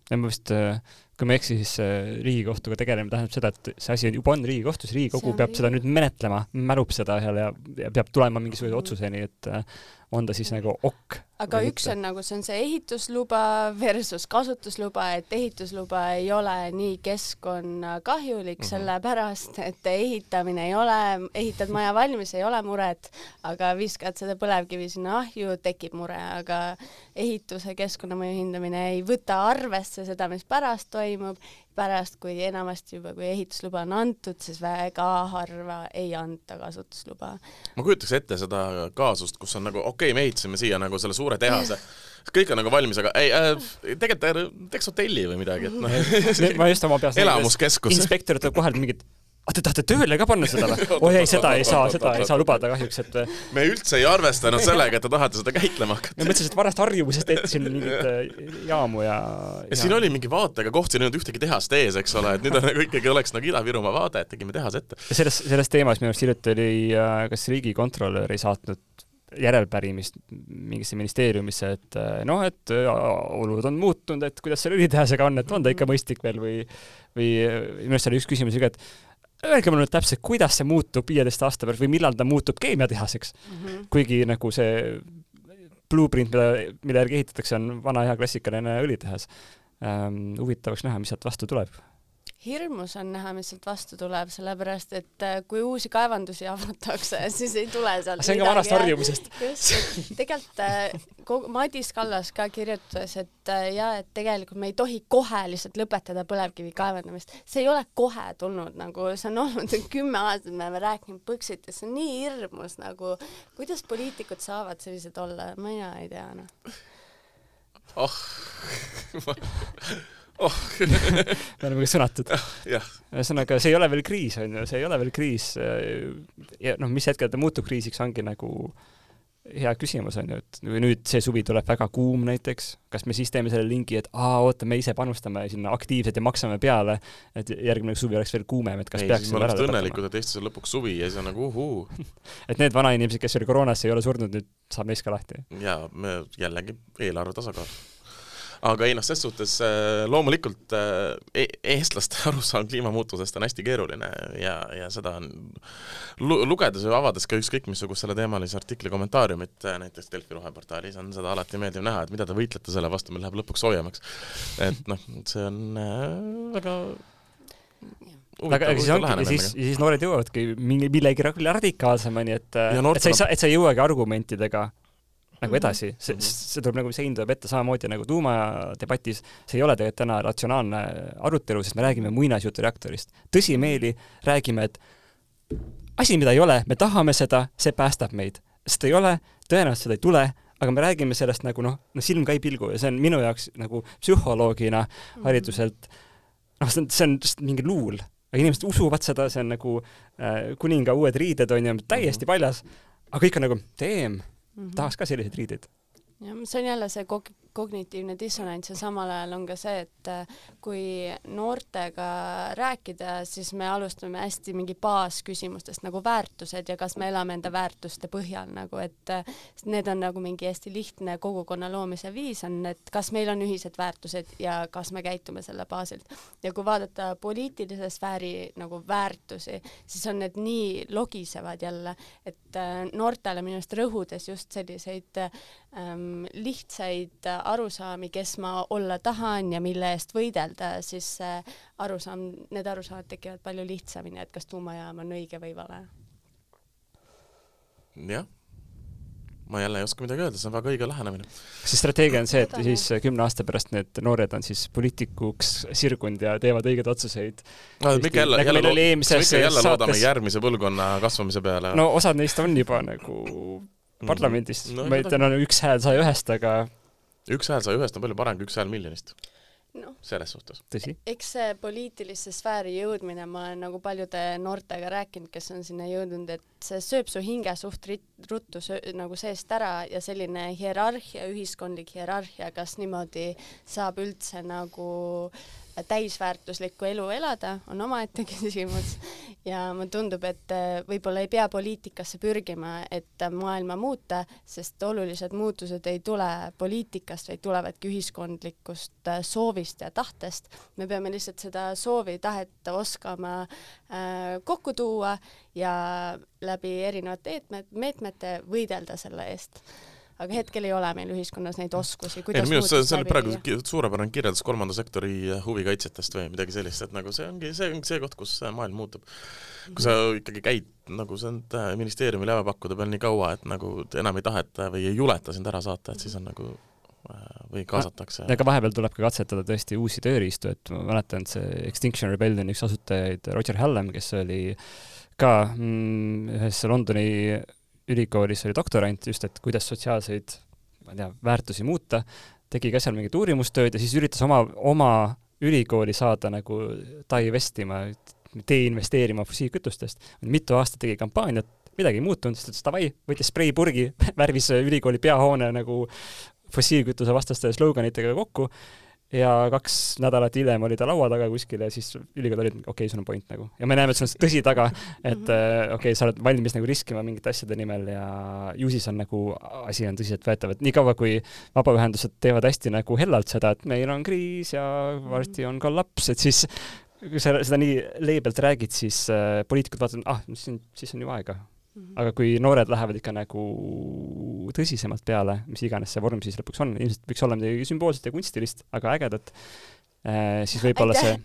ja ma vist, äh, kui ma ei eksi, siis äh, Riigikohtuga tegelemine tähendab seda, et see asi juba on Riigikohtus, Riigikogu peab riigi... seda nüüd menetlema, märub seda seal ja, ja peab tulema mingisuguse otsuseni, et äh, on ta siis nagu ok. aga üks on nagu, see on see ehitusluba versus kasutusluba, et ehitusluba ei ole nii keskkonnakahjulik mm -hmm. sellepärast, et ehitamine ei ole, ehitad maja valmis, ei ole muret, aga viskad seda põlevkivi sinna ahju, tekib mure, aga ehituse keskkonnamõju hindamine ei võta arvesse seda, mis pärast toimub pärast, kui enamasti juba, kui ehitusluba on antud, siis väga harva ei anta kasutusluba. ma kujutaks ette seda kaasust, kus on nagu okei okay,, me ehitasime siia nagu selle suure tehase, kõik on nagu valmis, aga ei äh,, tegelikult teeks hotelli või midagi, et noh. ma just oma peas elamuskeskus. inspektor ütleb kohe mingit aga te tahate tööle ka panna seda või? oi ei, seda ei saa, seda ei saa lubada kahjuks, et me üldse ei arvestanud sellega, et te tahate seda käitlema hakata. ma mõtlesin, et varast harjumusest ette siin mingit äh, jaamu ja, ja ja siin oli mingi vaatega koht, siin ei olnud ühtegi tehast ees, eks ole, et nüüd on nagu ikkagi oleks nagu Ida-Virumaa vaade, et tegime tehase ette. selles, selles teemas minu arust hiljuti oli, äh, kas riigikontrolör ei saatnud järelpärimist mingisse ministeeriumisse, et äh, noh, et olud on muutunud, et kuidas selle õlitehasega on, et on ta ikka mõistlik veel või või minu arust seal üks küsimus oli ka, et öelge mulle nüüd täpselt, kuidas see muutub viieteist aasta pärast või millal ta muutub keemiatehaseks mm. -hmm. kuigi nagu see blueprint, mida, mille järgi ehitatakse, on vana hea klassikaline õlitehas ähm,. huvitav oleks näha, mis sealt vastu tuleb hirmus on näha, mis sealt vastu tuleb, sellepärast et äh, kui uusi kaevandusi avatakse, siis ei tule sealt see on ka vanast harjumusest. just, tegelikult äh, Madis Kallas ka kirjutas, et äh, ja et tegelikult me ei tohi kohe lihtsalt lõpetada põlevkivi kaevandamist. see ei ole kohe tulnud nagu, see on olnud kümme aastat, me oleme rääkinud Põxitist, see on nii hirmus nagu, kuidas poliitikud saavad sellised olla, mina ei tea noh. oh oh. me oleme ka sõnatud. ühesõnaga, see ei ole veel kriis, on ju, see ei ole veel kriis. ja noh, mis hetkel ta muutub kriisiks, ongi nagu hea küsimus on ju, et kui nüüd see suvi tuleb väga kuum näiteks, kas me siis teeme selle lingi, et aa, oota, me ise panustame sinna aktiivselt ja maksame peale, et järgmine suvi oleks veel kuumem, et kas ei, peaks me oleme õnnelikud, et Eestis on lõpuks suvi ja siis on nagu uhuu et need vanainimesed, kes veel koroonasse ei ole surnud, nüüd saab neist ka lahti. jaa, me jällegi eelarve tasakaal aga ei noh, ses suhtes äh, loomulikult äh, e-, eestlaste arusaam kliimamuutusest on hästi keeruline ja, ja seda on lu-, lugedes või avades ka ükskõik missugust selleteemalise artikli kommentaariumit, äh, näiteks Delfi roheportaalis on seda alati meeldiv näha, et mida te võitlete selle vastu, meil läheb lõpuks soojemaks. et noh, see on väga aga siis ongi, siis, siis noored jõuavadki mingi millegi radikaalsemani, et, et sa ei saa, et sa ei jõuagi argumentidega nagu mhm. edasi, see, mhm. see tuleb nagu, sein tuleb ette samamoodi nagu tuumadebatis, see ei ole tegelikult täna ratsionaalne arutelu, sest me räägime muinasjutureaktorist. tõsimeeli räägime, et asi, mida ei ole, me tahame seda, see päästab meid. sest ei ole, tõenäoliselt seda ei tule, aga me räägime sellest nagu noh, no silm ka ei pilgu ja see on minu jaoks nagu psühholoogina mhm. hariduselt noh, see on, see on mingi luul, aga inimesed usuvad seda, see on nagu äh, kuninga uued riided on ju, täiesti paljas, aga kõik on nagu, teem -hmm. tahaks ka selliseid riideid. jah, see on jälle see kog-, kognitiivne dissonants ja samal ajal on ka see, et äh, kui noortega rääkida, siis me alustame hästi mingi baasküsimustest nagu väärtused ja kas me elame enda väärtuste põhjal nagu, et äh, need on nagu mingi hästi lihtne kogukonna loomise viis on, et kas meil on ühised väärtused ja kas me käitume selle baasilt. ja kui vaadata poliitilise sfääri nagu väärtusi, siis on need nii logisevad jälle, et äh, noortele minu arust rõhudes just selliseid ähm, lihtsaid arusaami, kes ma olla tahan ja mille eest võidelda, siis see arusaam, need arusaamad tekivad palju lihtsamini, et kas tuumajaam on õige või vale. jah, ma jälle ei oska midagi öelda, see on väga õige lähenemine. kas see strateegia on see, et siis kümne aasta pärast need noored on siis poliitikuks sirgunud ja teevad õigeid otsuseid? no me ikka jälle, jälle, ikka jälle loodame järgmise põlvkonna kasvamise peale. no osad neist on juba nagu parlamendis mm, -hmm. no, ma ütlen, on üks hääl saja ühest, aga üks hääl saja ühest on palju parem kui üks hääl miljonist. No, selles suhtes. eks see poliitilisse sfääri jõudmine, ma olen nagu paljude noortega rääkinud, kes on sinna jõudnud, et see sööb su hinge suht ruttu söö, nagu seest ära ja selline hierarhia, ühiskondlik hierarhia, kas niimoodi saab üldse nagu täisväärtuslikku elu elada, on omaette küsimus ja mulle tundub, et äh, võib-olla ei pea poliitikasse pürgima, et maailma muuta, sest olulised muutused ei tule poliitikast, vaid tulevadki ühiskondlikust äh, soovist ja tahtest. me peame lihtsalt seda soovi, tahet oskama äh, kokku tuua ja läbi erinevate meetmete võidelda selle eest aga hetkel ei ole meil ühiskonnas neid oskusi, kuidas ei minu arust see, see oli praegu suurepärane kirjeldus kolmanda sektori huvikaitsjatest või midagi sellist, et nagu see ongi, see ongi see koht, kus maailm muutub. kui sa ikkagi käid nagu sa oled äh, ministeeriumi lävepakkude peal nii kaua, et nagu enam ei taheta või ei juleta sind ära saata, et siis on nagu või kaasatakse. aga vahepeal tuleb ka katsetada tõesti uusi tööriistu, et ma mäletan, et see Extinction Rebellioni üks asutajaid, Roger Hallam, kes oli ka mm, ühes Londoni ülikoolis oli doktorant just, et kuidas sotsiaalseid, ma ei tea, väärtusi muuta, tegi ka seal mingit uurimustööd ja siis üritas oma, oma ülikooli saada nagu divestima, deinvesteerima fossiilkütustest. mitu aastat tegi kampaaniat, midagi ei muutunud, siis ta ütles davai, võttis spreipurgi, värvis ülikooli peahoone nagu fossiilkütuse vastaste sloganitega kokku ja kaks nädalat hiljem oli ta laua taga kuskil ja siis ülikool oli, et okei okay,, sul on point nagu. ja me näeme, et sul on tõsi taga, et mhm. äh, okei okay,, sa oled valmis nagu riskima mingite asjade nimel ja ju siis on nagu, asi on tõsiseltvõetav, et niikaua, kui vabaühendused teevad hästi nagu hellalt seda, et meil on kriis ja varsti on kollaps, et siis kui sa seda nii leebelt räägid, siis äh, poliitikud vaatavad, ah, siis, on ju aega. Aga kui noored lähevad ikka nagu tõsisemalt peale, mis iganes see vorm siis lõpuks on, ilmselt võiks olla midagi sümboolset ja kunstilist, aga ägedat, siis võib-olla see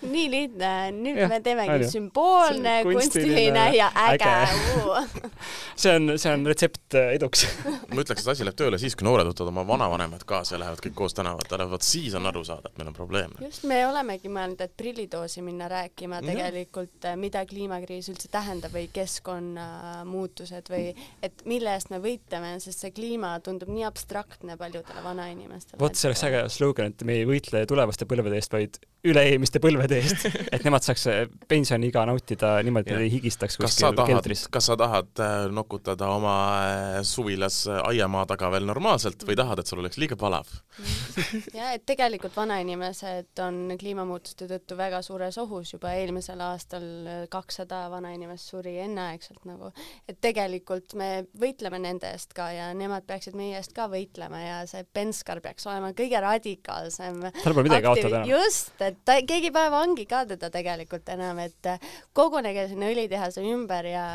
nii lihtne, nüüd ja, me teemegi sümboolne, kunstiline ja äge, äge. see on, see on retsept äh, eduks. Ma ütleks, et asi läheb tööle siis, kui noored võtavad oma vanavanemad kaasa ja lähevad kõik koos tänavatele, vot siis on aru saada, et meil on probleem. just, me olemegi mõelnud, et prillidoosi minna rääkima tegelikult, äh, mida kliimakriis üldse tähendab või keskkonnamuutused või et mille eest me võitleme, sest see kliima tundub nii abstraktne paljudele vanainimestele. vot see oleks äge slogan, et me ei võitle tulevaste põlvede põlvede eest, vaid üle-eelmiste põlvede eest, et nemad saaks äh, pensioniiga nautida niimoodi, et ei higistaks kuskil keldris. kas sa tahad äh, nokutada oma äh, suvilas aiamaa taga veel normaalselt või tahad, et sul oleks liiga palav ja et tegelikult vanainimesed on kliimamuutuste tõttu väga suures ohus, juba eelmisel aastal kakssada vanainimest suri enneaegselt nagu, et tegelikult me võitleme nende eest ka ja nemad peaksid meie eest ka võitlema ja see Penskar peaks olema kõige radikaalsem tal pole midagi kaotada enam. just, et ta, keegi ei pane vangi ka teda tegelikult enam, et kogunege sinna õlitehase ümber ja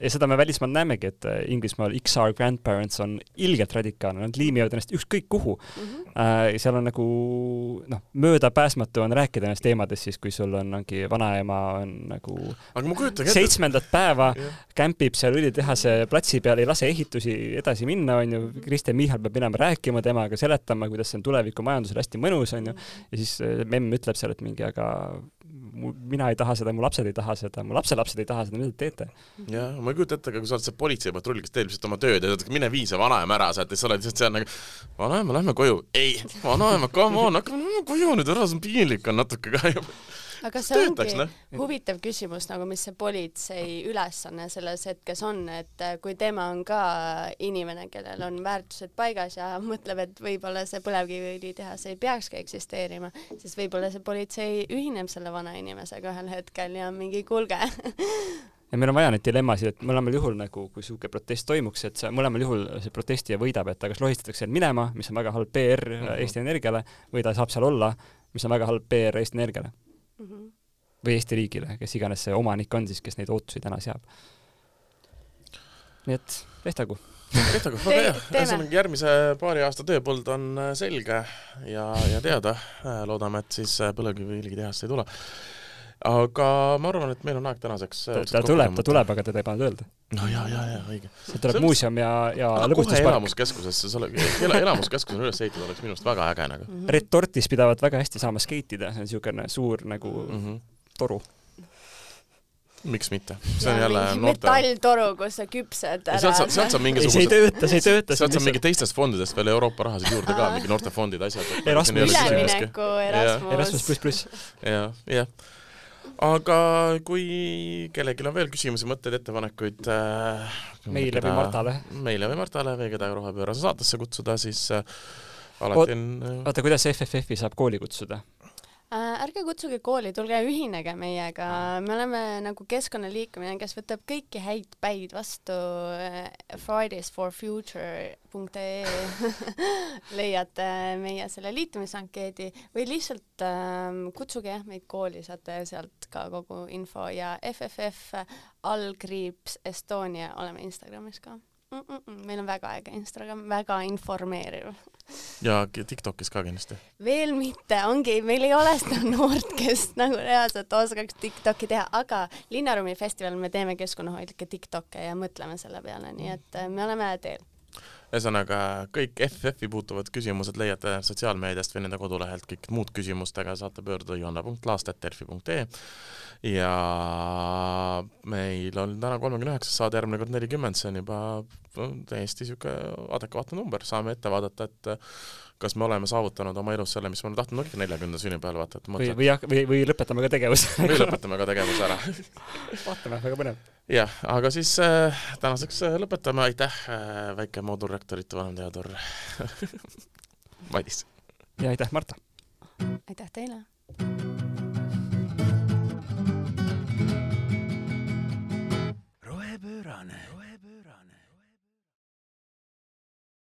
ja seda me välismaal näemegi, et äh, Inglismaal XR grandparents on ilgelt radikaalne, nad liimivad ennast ükskõik kuhu mm. -hmm. Äh, seal on nagu noh, möödapääsmatu on rääkida nendest teemadest siis, kui sul on mingi vanaema on nagu seitsmendat päeva kämpib seal õlitehase platsi peal, ei lase ehitusi edasi minna, onju. Kristjan Michal peab minema rääkima temaga, seletama, kuidas see on tulevikumajandusel hästi mõnus, onju. ja siis äh, memm ütleb seal, et mingi, aga mu, mina ei taha seda, mu lapsed ei taha seda, mu lapselapsed ei taha seda, mida te teete? jah, ma ei kujuta ette, aga kui sa oled see politseipatrull, kes teeb lihtsalt oma tööd ja ütled, mine vii see vanaema ära sealt ja sa oled lihtsalt seal nagu, vanaema, lähme koju. ei, vanaema, come on, hakkame koju nüüd ära, see on piinlik on natuke ka juba aga see Töötaks, ongi ne? huvitav küsimus nagu, mis see politsei ülesanne selles hetkes on, et äh, kui tema on ka inimene, kellel on väärtused paigas ja mõtleb, et võib-olla see põlevkiviõlitehas ei peakski eksisteerima, siis võib-olla see politsei ühineb selle vanainimesega ühel hetkel ja mingi kuulge ja meil on vaja neid dilemmasid, et mõlemal juhul nagu, kui niisugune protest toimuks, et see mõlemal juhul see protestija võidab, et ta kas lohistatakse minema, mis on väga halb PR mm -hmm. Eesti Energiale, või ta saab seal olla, mis on väga halb PR Eesti Energiale mm. -hmm. või Eesti riigile, kes iganes see omanik on siis, kes neid ootusi täna seab. nii et tehtagu. tehtagu, väga hea. ühesõnaga järgmise paari aasta tööpõld on äh, selge ja, ja teada. Äh, loodame, et siis äh, põlevkiviõlitehast ei tule aga ma arvan, et meil on aeg tänaseks ta tuleb, ta tuleb, aga teda ei pannud öelda. no ja, ja, ja õige. sealt tuleb muuseum ja, ja lõbustuspark. elamuskeskusesse, see oleks, elamuskeskus on üles ehitatud, oleks minu arust väga äge nagu mm. -hmm. Retortis pidavat väga hästi saama skeitida, see on niisugune suur nagu mm -hmm. toru miks mitte? see on ja, jälle noorte metalltoru, kus sa küpsed ära. sealt saab, sealt saab mingisugused see ei tööta, see ei tööta. sealt saab mingi teistest fondidest veel Euroopa rahasid juurde ka, mingi noortefondid, asjad. Erasmus. ülemineku Erasmus. Erasmus pluss pluss. jah, jah aga kui kellelgi on veel küsimusi, mõtteid, ettepanekuid äh, meile või Martale. meile või Martale või keda rohepöörase saatesse kutsuda, siis äh, alati on äh, oota, kuidas FFF-i saab kooli kutsuda? Äh, ärge kutsuge kooli, tulge ühinege meiega, me oleme nagu keskkonnaliikumine, kes võtab kõiki häid päid vastu äh, fridaysforfuture.ee leiate meie selle liitumisankeedi või lihtsalt ähm, kutsuge jah meid kooli, saate sealt ka kogu info ja FFF allkriips Estonia oleme Instagramis ka mm. -mm, meil on väga äge Instagram, väga informeeriv ja TikTokis ka kindlasti? veel mitte, ongi, meil ei ole seda noort, kes nagu reaalselt oskaks TikToki teha, aga Linnaruumi festivalil me teeme keskkonnahoidlikke TikToke ja mõtleme selle peale, nii et äh, me oleme teel. Ühesõnaga, kõik FF-i puutuvad küsimused leiate sotsiaalmeediast või nende kodulehelt, kõik muud küsimustega saate pöörduda joanna.laast.delfi.ee ja meil on täna kolmekümne üheksas saade, järgmine kord nelikümmend, see on juba täiesti niisugune adekvaatne number, saame ette vaadata, et kas me oleme saavutanud oma elus selle, mis me oleme tahtnud olla neljakümnenda sünnipäeval, vaata, et või, või jah, või, või lõpetame ka tegevuse või lõpetame ka tegevuse ära vaatame, väga põnev. jah, aga siis äh, tänaseks äh, lõpetame, aitäh äh,, väike moodulrektorite vanemteadur Madis. ja aitäh, Marta! aitäh teile! rohepöörane